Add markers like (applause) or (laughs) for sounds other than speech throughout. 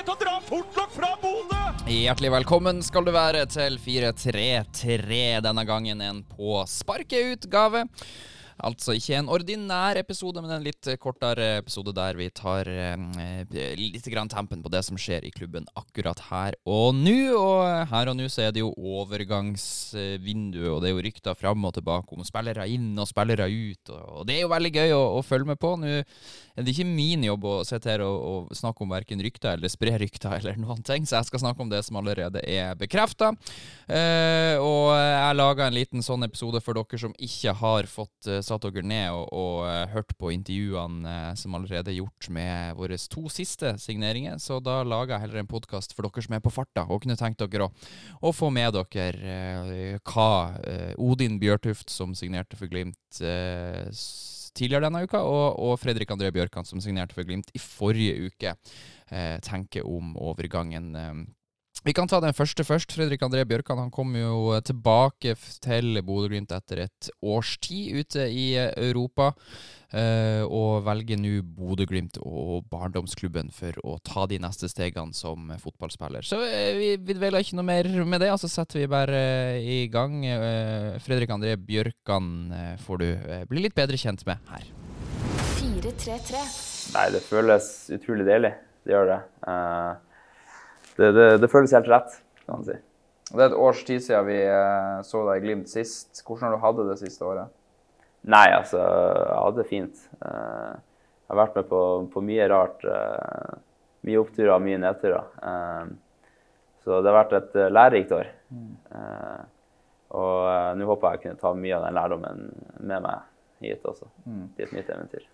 Ikke til å dra fort nok fra Bodø! Hjertelig velkommen skal du være til 433, denne gangen en på sparket-utgave. Altså ikke en ordinær episode, men en litt kortere episode der vi tar eh, litt grann tempen på det som skjer i klubben akkurat her og nå. Og her og nå så er det jo overgangsvinduet, og det er jo rykter fram og tilbake om spillere inn og spillere ut. Og det er jo veldig gøy å, å følge med på. Nå er det ikke min jobb å sitte her og, og snakke om verken rykter eller spre rykter eller noen ting, så jeg skal snakke om det som allerede er bekrefta. Eh, og jeg laga en liten sånn episode for dere som ikke har fått eh, satt dere ned og, og hørte på intervjuene uh, som allerede er gjort med våre to siste signeringer. Så da lager jeg heller en podkast for dere som er på farta og kunne tenkt dere å, å få med dere uh, hva Odin Bjørtuft, som signerte for Glimt tidligere denne uka, og, og Fredrik André Bjørkan, som signerte for Glimt i forrige uke, tenker om overgangen. Vi kan ta den første først. Fredrik André Bjørkan han kom jo tilbake til Bodø-Glimt etter et års tid ute i Europa. Uh, og velger nå Bodø-Glimt og barndomsklubben for å ta de neste stegene som fotballspiller. Så uh, vi, vi dveler ikke noe mer med det, og så setter vi bare uh, i gang. Fredrik André Bjørkan får du bli litt bedre kjent med her. 433. Nei, det føles utrolig deilig. Det gjør det. Det, det, det, føles helt rett, kan man si. Det er et års tid siden vi så deg i Glimt sist. Hvordan har du hatt det det siste året? Nei, altså, jeg hadde det fint. Jeg har vært med på, på mye rart. Mye oppturer og mye nedturer. Så det har vært et lærerikt år. Mm. Og nå håper jeg kunne ta mye av den lærdommen med meg hit også, mm. til et nytt eventyr.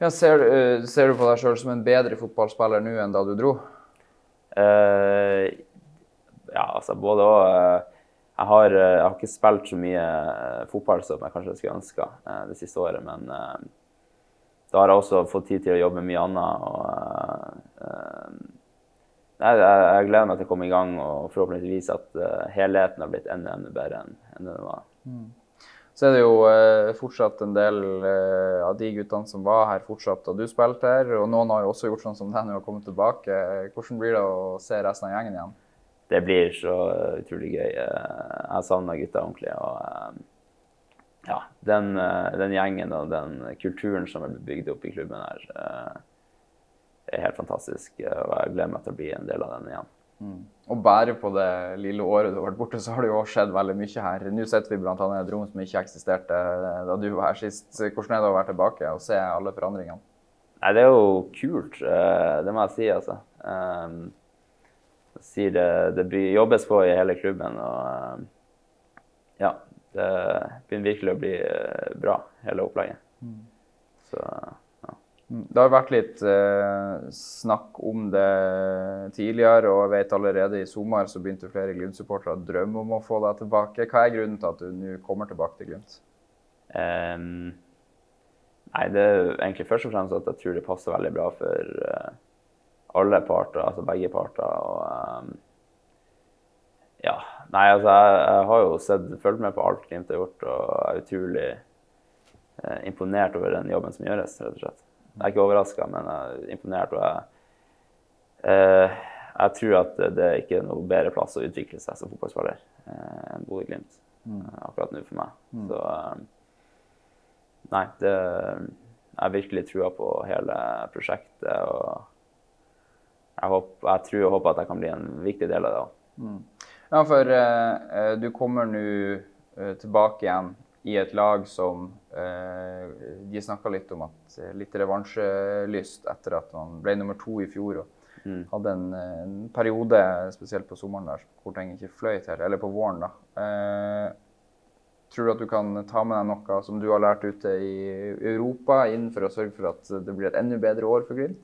Ja, ser, du, ser, du på deg sjøl som en bedre fotballspiller nå enn da du dro? Uh, ja, altså både òg. Jeg har, jeg har, ikke spilt så mye fotball som jeg kanskje skulle ønska det siste året, men da har jeg også fått tid til å jobbe med mye annet. Og, jeg, jeg, gleder meg til å komme i gang og forhåpentligvis at helheten har blitt enda, enda bedre enn, enn det var. Mm. Så er det jo eh, fortsatt en del eh, av de guttene som var her fortsatt da du spilte her. Og noen har jo også gjort sånn som deg nå og kommet tilbake. Hvordan blir det å se resten av gjengen igjen? Det blir så utrolig gøy. Jeg savner gutta ordentlig. Og ja, den, den, gjengen og den kulturen som er bygd opp i klubben her, er helt fantastisk. Og jeg gleder meg til å bli en del av den igjen. Mm. Og bare på det lille året du har vært borte, så har det jo skjedd veldig mye her. Nå sitter vi bl.a. i et rom som ikke eksisterte da du var her sist. Hvordan er det å være tilbake og se alle forandringene? Nei, Det er jo kult, det må jeg si, altså. Jeg sier det, det jobbes på i hele klubben. og ja, det begynner virkelig å bli bra, hele opplegget. Mm. Så det har vært litt eh, snakk om det tidligere, og jeg vet allerede i sommer så begynte flere Glimt-supportere å drømme om å få deg tilbake. Hva er grunnen til at du nå kommer tilbake til Glimt? Um, nei, det er egentlig først og fremst at jeg tror det passer veldig bra for uh, alle parter, altså begge parter. og um, ja, nei, altså jeg, jeg, har jo sett, fulgt med på alt Glimt har gjort, og er utrolig uh, imponert over den jobben som gjøres, rett og slett. Jeg er ikke overraska, men jeg er imponert. Og jeg, eh, jeg tror at det er ikke er noe bedre plass å utvikle seg som fotballspiller eh, enn Bodø-Glimt mm. akkurat nå for meg. Mm. Så eh, nei, det Jeg har virkelig trua på hele prosjektet. og jeg, håper, jeg tror og håper at jeg kan bli en viktig del av det òg. Mm. Ja, for uh, du kommer nå uh, tilbake igjen i et lag som eh, De snakka litt om at eh, litt revansjelyst etter at man ble nummer to i fjor. og mm. Hadde en, en, periode, spesielt på sommeren, der, hvor ting ikke fløyt helt. Eller på våren, da. Eh, tror du at du kan ta med deg noe som du har lært ute i Europa, inn for å sørge for at det blir et enda bedre år for Glimt?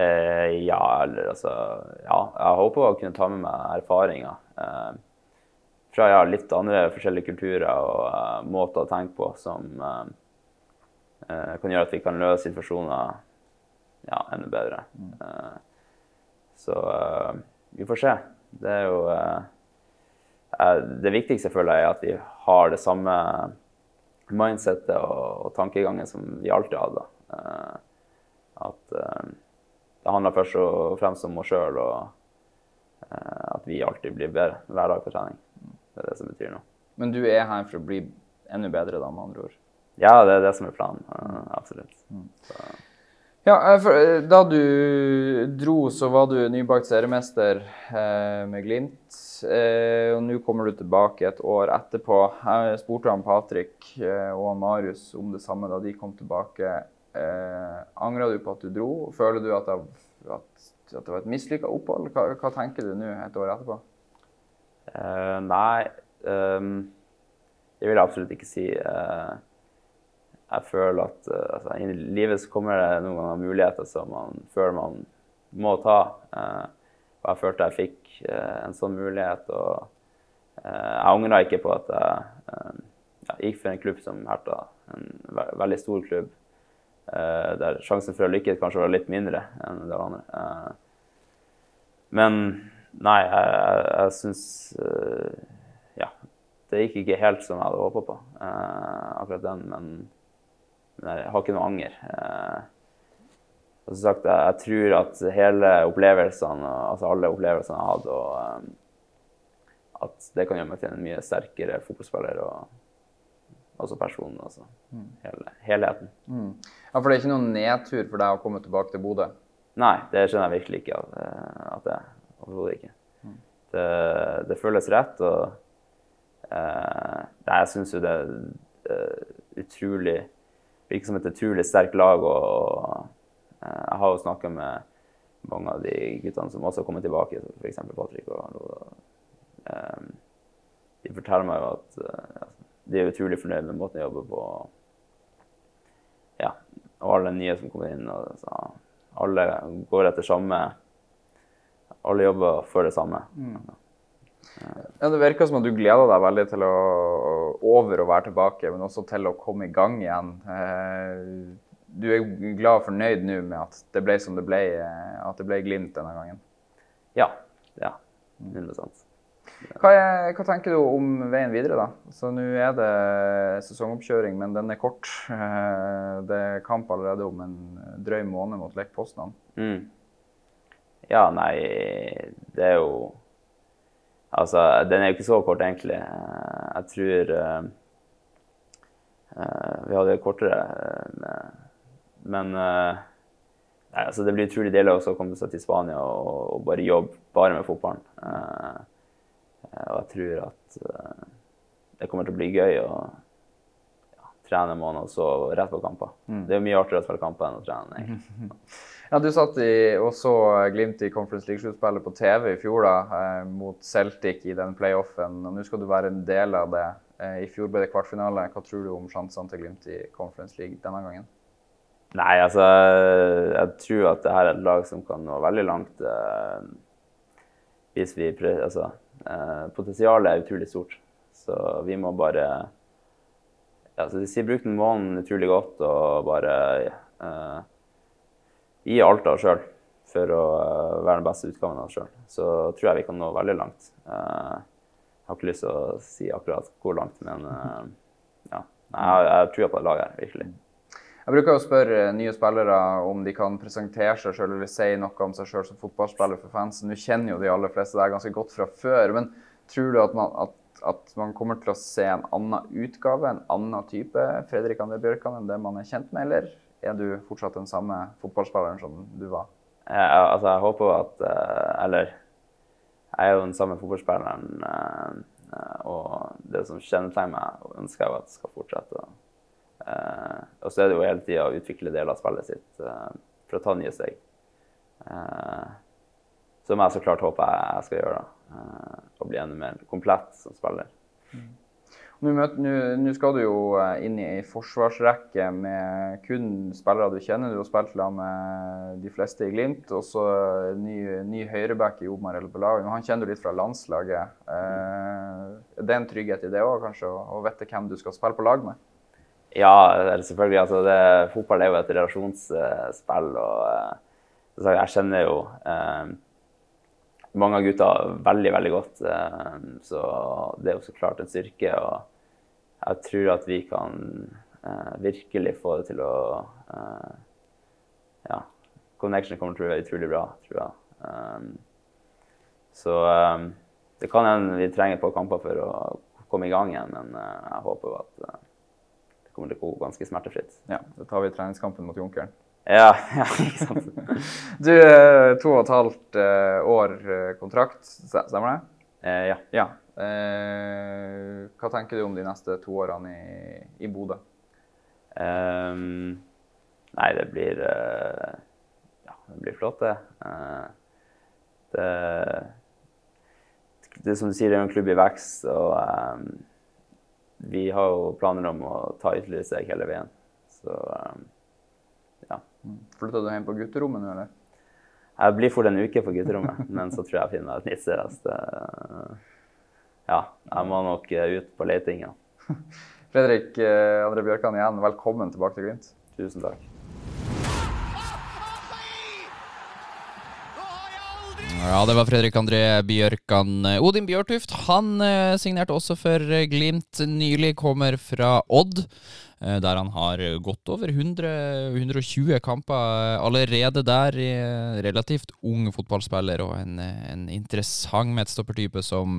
Eh, ja, eller altså Ja, jeg håper å kunne ta med meg erfaringer eh, fra ja, litt andre forskjellige kulturer og uh, måter å tenke på som uh, uh, kan gjøre at vi kan løse situasjoner ja, enda bedre. Eh, så vi får se. Det er jo Det viktigste føler jeg er at vi har det samme mindsettet og, og tankegangen som vi alltid hadde. At det handler først og fremst om oss sjøl, og at vi alltid blir bedre hver dag på trening. Det er det som betyr noe. Men du er her for å bli enda bedre, da, med andre ord? Ja, det er det som er planen. Uh, absolutt. Så, Ja, eh, for, eh, Da du dro, så var du nybakt seriemester eh, med Glimt. Eh, og nå kommer du tilbake et år etterpå. Jeg spurte han Patrick eh, og han Marius om det samme da de kom tilbake. Eh, Angra du på at du dro? Føler du at det, at, at det var et mislykka opphold? Hva, hva tenker du nå et år etterpå? Eh, nei, um, Jeg vil absolutt ikke si. uh, jeg føler at uh, altså, i livet så kommer det noen ganger muligheter som man føler man må ta. Og jeg følte jeg fikk en sånn mulighet. og jeg angra ikke på at jeg eh, gikk for en klubb som Herta. En ve veldig stor klubb. der sjansen for å lykkes kanskje var litt mindre enn det andre. Men nei, jeg, jeg, jeg syns eh, Ja. Det gikk ikke helt som jeg hadde håpa på, eh, akkurat den. Men, men jeg har ikke noe anger. Eh, og som sagt, jeg, jeg tror at hele opplevelsene, altså alle opplevelsene jeg hadde, og at det kan gjøre meg til en mye sterkere fotballspiller og også person. Altså. Hele, helheten. Ja, For det er ikke noen nedtur for deg å komme tilbake til Bodø? Nei, det skjønner jeg virkelig ikke at, at det er. Overhodet ikke. Det, det føles rett, og eh, jeg syns jo det er utrolig Virker som et utrolig sterkt lag. og eh, Jeg har jo snakka med mange av de guttene som også har kommet tilbake, f.eks. Patrick. Og, og, eh, de forteller meg jo at eh, de er utrolig fornøyd med måten de jobber på. Ja, og alle nye som kommer inn. Og, så, alle går etter samme Alle jobber for det samme. Ja, Det virker som at du gleder deg veldig til å over å være tilbake, men også til å komme i gang igjen. Eh, Du er glad og fornøyd nå med at det ble som det ble, eh, at det ble Glimt denne gangen. Ja. ja 100 Hva, er, hva tenker du om veien videre, da? Så Nå er det sesongoppkjøring, men den er kort. Eh, Det er kamp allerede om en drøy måned mot Lech Poznan. Mm. Ja, nei Det er jo Altså, den er jo ikke så kort, egentlig. Jeg tror eh, Vi hadde kortere, eh, men uh, nei, altså, det blir utrolig deilig å komme seg til Spania og, og bare jobbe bare med fotballen. Eh, og jeg tror at uh, det kommer til å bli gøy ja, trene en måned og så rett på kamper. Det er jo mye artigere å spille kamper enn å trene. egentlig. (laughs) Ja, Du satt i, og så Glimt i Conference League-sluttspillet på TV i fjor da, eh, mot Celtic i den playoffen. og Nå skal du være en del av det. Eh, I fjor ble det kvartfinale. Hva tror du om sjansene til Glimt i Conference League denne gangen? Nei, altså Jeg tror at det her er et lag som kan nå veldig langt. Eh, hvis vi prøver Altså, eh, potensialet er utrolig stort. Så vi må bare ja, så De sier bruk den månen utrolig godt og bare uh, gi alt av oss sjøl for å eh, være den beste utgaven av oss sjøl. Så tror jeg vi kan nå veldig langt. Uh, jeg har ikke lyst til å si akkurat hvor langt, men uh, ja. Jeg, jeg tror på det laget her, virkelig. Jeg bruker å spørre nye spillere om de kan presentere seg selv eller si noe om seg selv som fotballspiller for fansen. Nå kjenner jo de aller fleste deg ganske godt fra før, men tror du at man, at, at man kommer til å se en annen utgave, en annen type Fredrik André Bjørkan enn det man er kjent med, eller er du fortsatt den samme fotballspilleren som du var? Jeg, altså, jeg håper at eh, Eller jeg er jo den samme fotballspilleren. eh, og det som kjennetegner meg, ønsker jeg jo at skal fortsette. Eh, og så er det jo hele tida å utvikle deler av spillet sitt for å ta nye steg. Som jeg så klart håper jeg skal gjøre. da. Og bli enda mer komplett som spiller. Nå Nå skal du jo eh, inn i ei forsvarsrekke med kun spillere du kjenner. Du har spilt sammen med de fleste i Glimt. Og så ny, ny høyreback i Omar El Belawi. Han kjenner du litt fra landslaget. Eh, det er en trygghet i det òg, kanskje, å, å vite hvem du skal spille på lag med? Ja, selvfølgelig. Altså det, fotball er jo et relasjonsspill. og eh, Jeg kjenner jo eh, mange av gutta veldig, veldig godt. Eh, så det er jo så klart en styrke. Og jeg tror at vi kan eh, virkelig få det til å eh, Ja. Connection kommer til å være utrolig bra, tror jeg. Så det kan hende vi trenger et par kamper for å komme i gang igjen, men jeg håper jo at det kommer til å gå ganske smertefritt. Ja, da tar vi treningskampen mot Junkeren. Ja, (laughs) ja ikke sant? Du, eh, to og et halvt eh, år eh, kontrakt, stemmer det? Eh, ja. Ja. Eh, hva tenker du om de neste to årene i, i Bodø? Ehm, nei, det blir Ja, det blir flott, det. Eh, det. Det som du sier, det er en klubb i vekst, og ehm, vi har jo planer om å ta ytterligere steg hele veien. Så ehm, ja. Flytta du hjem på gutterommet nå, eller? Jeg blir fort en uke på gutterommet, (laughs) men så tror jeg jeg finner meg et nytt sted. Ja, jeg må nok eh, ut på leiting, ja. (laughs) Fredrik eh, André Bjørkan igjen, velkommen tilbake til Glimt. Tusen takk. Ja, det var Fredrik André Bjørkan. Odin Bjørtuft han eh, signerte også for Glimt nylig, kommer fra Odd. Eh, Der han har gått over 100, 120 kamper eh, allerede der. eh, Relativt ung fotballspiller og en, en interessant midtstoppertype som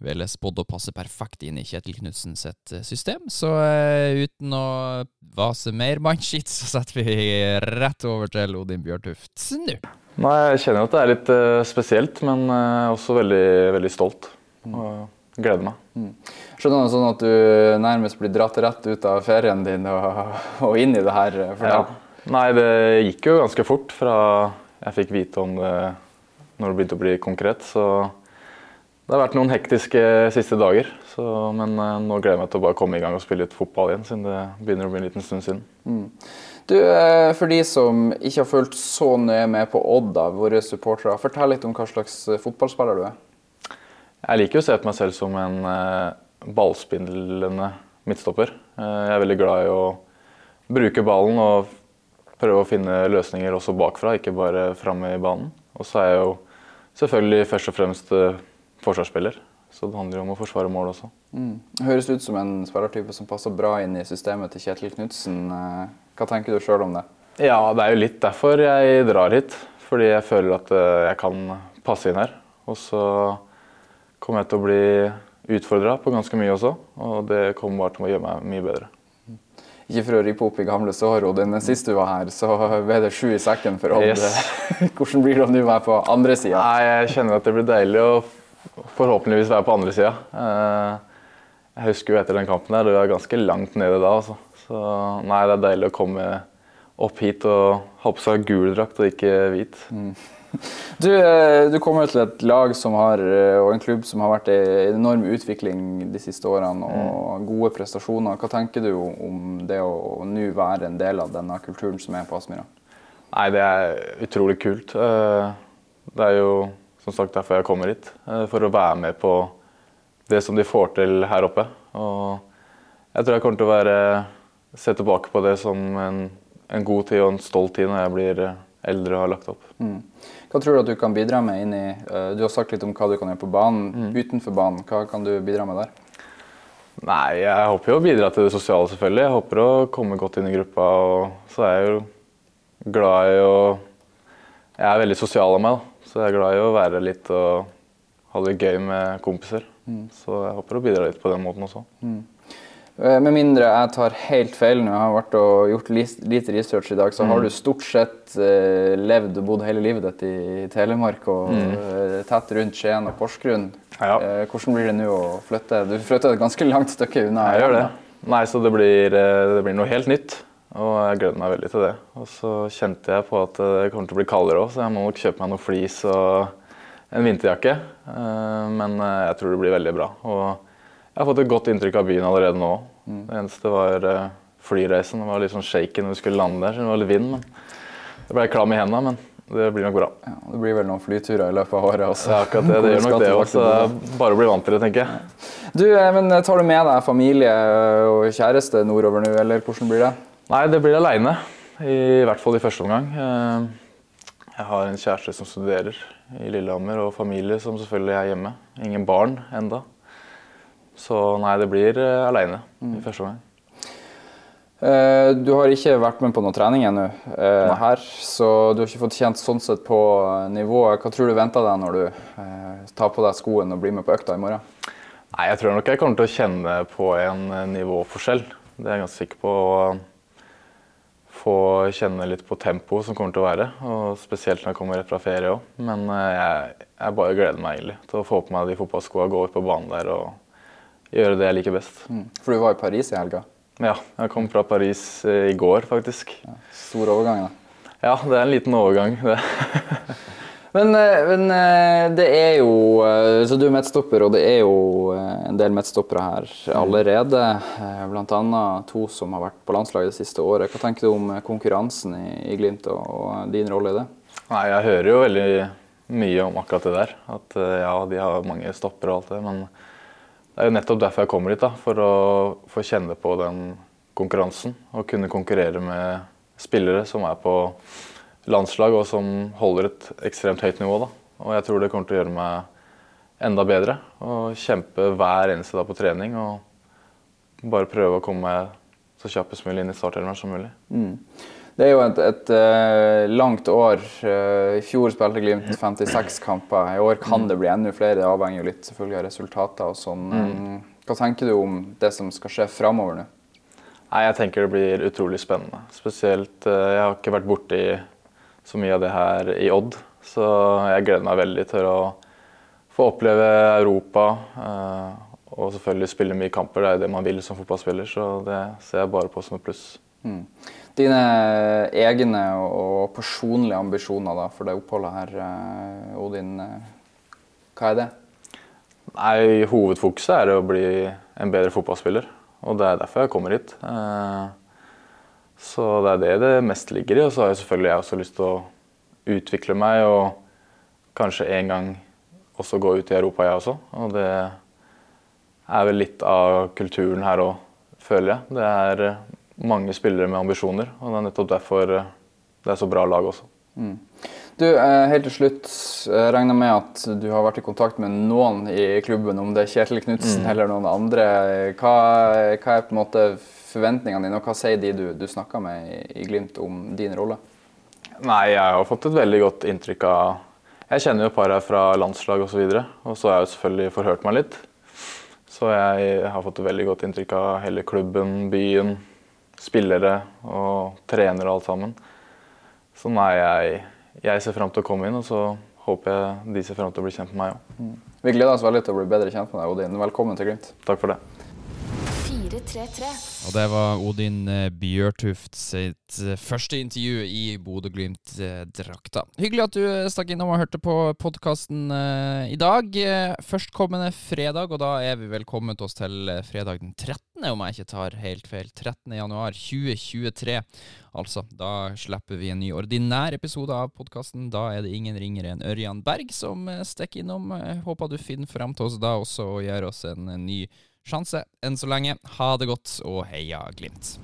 vel er spådd å passe perfekt inn i Kjetil Knutsen sitt system. Så uten å vase mer mannskitt, så setter vi rett over til Odin Bjørtuft nå. Nei, Jeg kjenner at det er litt spesielt, men også veldig, veldig stolt. Og gleder meg. Skjønner du sånn at du nærmest blir dratt rett ut av ferien din og, og inn i det her? eh, Ja. Nei, det gikk jo ganske fort fra jeg fikk vite om det når det begynte å bli konkret. Så det har vært noen hektiske siste dager. Så, men eh, nå gleder jeg meg til å bare komme i gang og spille litt fotball igjen, siden det begynner å bli en liten stund siden. Du, eh, For de som ikke har fulgt så nøye med på Odd, da, våre supportere, fortell litt om hva slags fotballspiller du er. Jeg liker å se på meg selv som en eh, ballspillende midtstopper. Eh, jeg er veldig glad i å bruke ballen og prøve å finne løsninger også bakfra, ikke bare framme i banen. Og så er jeg jo selvfølgelig først og fremst eh, forsvarsspiller, så det handler jo om å forsvare mål også. Høres ut som en spillertype som passer bra inn i systemet til Kjetil Knutsen. Hva tenker du sjøl om det? Ja, det er jo litt derfor jeg drar hit. Fordi jeg føler at jeg kan passe inn her. Og så kommer jeg til å bli utfordra på ganske mye også. Og det kommer bare til å gjøre meg mye bedre. Ikke for å rippe opp i gamle sår, Odin, den sist du var her, så ble det sju i sekken for Odd. Yes. (laughs) Hvordan blir det om du er på andre sida? Jeg kjenner at det blir deilig å forhåpentligvis være på andre sida. Jeg husker jo etter den kampen der, du var ganske langt nede da. Altså. Så nei, det er deilig å komme opp hit og ha på seg gul drakt og ikke hvit. Du, eh, du kommer til et lag som har, eh, og en klubb som har vært i enorm utvikling de siste årene og gode prestasjoner. Hva tenker du om det å nå være en del av denne kulturen som er på Aspmyra? Nei, det er utrolig kult. Eh, Det er jo som sagt derfor jeg kommer hit. For å være med på det som de får til her oppe. Og jeg tror jeg kommer til å være se tilbake på det som en, en god tid og en stolt tid når jeg blir eldre har lagt opp. Hva tror du at du kan bidra med inn i uh, Du har sagt litt om hva du kan gjøre på banen. Utenfor banen, hva kan du bidra med der? Nei, jeg håper jo å bidra til det sosiale, selvfølgelig. Jeg håper å komme godt inn i gruppa. Og så er jeg jo glad i å Jeg er veldig sosial av meg, da. Så jeg er glad i å være litt og ha det gøy med kompiser. Så jeg håper å bidra litt på den måten også. Eh, Med mindre jeg tar helt feil nå, jeg har vært og gjort lite research i dag, så har du stort sett eh, levd og bodd hele livet ditt i Telemark og eh, tett rundt Skien og Porsgrunn. Ja. Eh, hvordan blir det nå å flytte? Du flytter et ganske langt stykke unna. Jeg gjør det. Nei, så det blir, eh, det blir noe helt nytt. Og jeg gleder meg veldig til det. Og så kjente jeg på at det kommer til å bli kaldere òg, så jeg må nok kjøpe meg noe flis og en vinterjakke. Eh, Men eh, jeg tror det blir veldig bra. Og Jeg har fått et godt inntrykk av byen allerede nå. Det eneste var uh, flyreisen. Det var litt sånn shaken når vi skulle lande der, så det var litt vind. Men det ble klam i hendene, men det blir nok bra. Ja, det blir vel noen flyturer i løpet av året også. Er akkurat det. Det gjør nok det. Det er bare å bli vant til det, tenker jeg. Du, eh, men Tar du med deg familie og kjæreste nordover nå, eller hvordan blir det? Nei, det blir aleine. I hvert fall i første omgang. Eh, Jeg har en kjæreste som studerer i Lillehammer, og familie som selvfølgelig er hjemme. Ingen barn enda. Så nei, det blir uh, aleine i første omgang. Uh, Du har ikke vært med på noe trening ennå uh, her, så du har ikke fått kjent sånn sett på eh, nivået. Hva tror du venter deg når du uh, tar på deg skoen og blir med på økta i morgen? Nei, jeg tror nok jeg kommer til å kjenne på en eh, nivåforskjell. Det er jeg ganske sikker på. Å få kjenne litt på tempoet som kommer til å være. Og spesielt når jeg kommer rett fra ferie òg. Men eh, jeg, jeg bare gleder meg egentlig til å få på meg de fotballskoa, gå ut på banen der og gjøre det jeg liker best. For du var i Paris i helga. Ja, jeg kom fra Paris eh, i går, faktisk. Stor overgang, da. Ja, det er en liten overgang. det. (laughs) Men, eh, men eh, det er jo Så du er midtstopper, og det er jo en del midtstoppere her allerede. Bl.a. To som har vært på landslaget det siste året. Hva tenker du om konkurransen i, i Glimt og, og din rolle i det? Nei, jeg hører jo veldig mye om akkurat det der. At ja, de har mange stoppere og alt det. Men det er jo nettopp derfor jeg kommer dit, For å få kjenne på den konkurransen. Og kunne konkurrere med spillere som er på landslag og som holder et ekstremt høyt nivå. da. Og jeg tror det kommer til å gjøre meg enda bedre. Og kjempe hver eneste dag på trening. Og bare prøve å komme meg så kjappest mulig inn i startelveren som mulig. Det er jo et, et uh, langt år. Eh, I fjor spilte Glimt 56 kamper. I år kan det bli enda flere. Det avhenger jo litt selvfølgelig av resultater og sånn. Mm. Hva tenker du om det som skal skje framover nå? Nei, Jeg tenker det blir utrolig spennende. Spesielt eh, Jeg har ikke vært borti så mye av det her i Odd, så jeg gleder meg veldig til å få oppleve Europa. Og selvfølgelig spille mye kamper. Det er det man vil som fotballspiller, så det ser jeg bare på som et pluss. Dine egne og personlige ambisjoner da, for det oppholdet her, eh, Odin. eh, Hva er det? Nei, Hovedfokuset er å bli en bedre fotballspiller, og det er derfor jeg kommer hit. Eh, Så det er det det mest ligger i. Og så har jeg selvfølgelig også lyst til å utvikle meg og kanskje en gang også gå ut i Europa, jeg også. Og det er vel litt av kulturen her òg, føler jeg. Det er mange spillere med ambisjoner, og det er nettopp derfor eh, det er så bra lag også. Du, eh, helt til slutt, jeg regner med at du har vært i kontakt med noen i klubben, om det er Kjetil Knutsen eller noen andre. Hva, hva er på en måte forventningene dine, og hva sier de du, du snakker med i, i Glimt om din rolle? Nei, jeg har fått et veldig godt inntrykk av Jeg kjenner jo et par her fra landslag osv. Og, så og så har jeg jo selvfølgelig forhørt meg litt. Så jeg har fått et veldig godt inntrykk av hele klubben, byen, spillere og trenere og alt sammen. Så nei, jeg, jeg ser fram til å komme inn, og så håper jeg de ser fram til å bli kjent med meg òg. Vi gleder oss veldig til å bli bedre kjent med deg, Odin. Velkommen til Glimt. Takk for det. 433. Og det var Odin eh, Bjørtuft sitt eh, første intervju i Bodø-Glimt-drakta. Hyggelig at du eh, stakk innom og hørte på podkasten i dag. Førstkommende fredag, og da er vi vel kommet oss til fredag den 13., om jeg ikke tar helt feil. 13. januar 2023. Altså, da slipper vi en ny ordinær episode av podkasten. Da er det ingen ringere enn Ørjan Berg som stikker innom. Håper du finner frem til oss da også og gjør oss en ny ny sjanse. Enn så lenge, ha det godt og heia Glimt.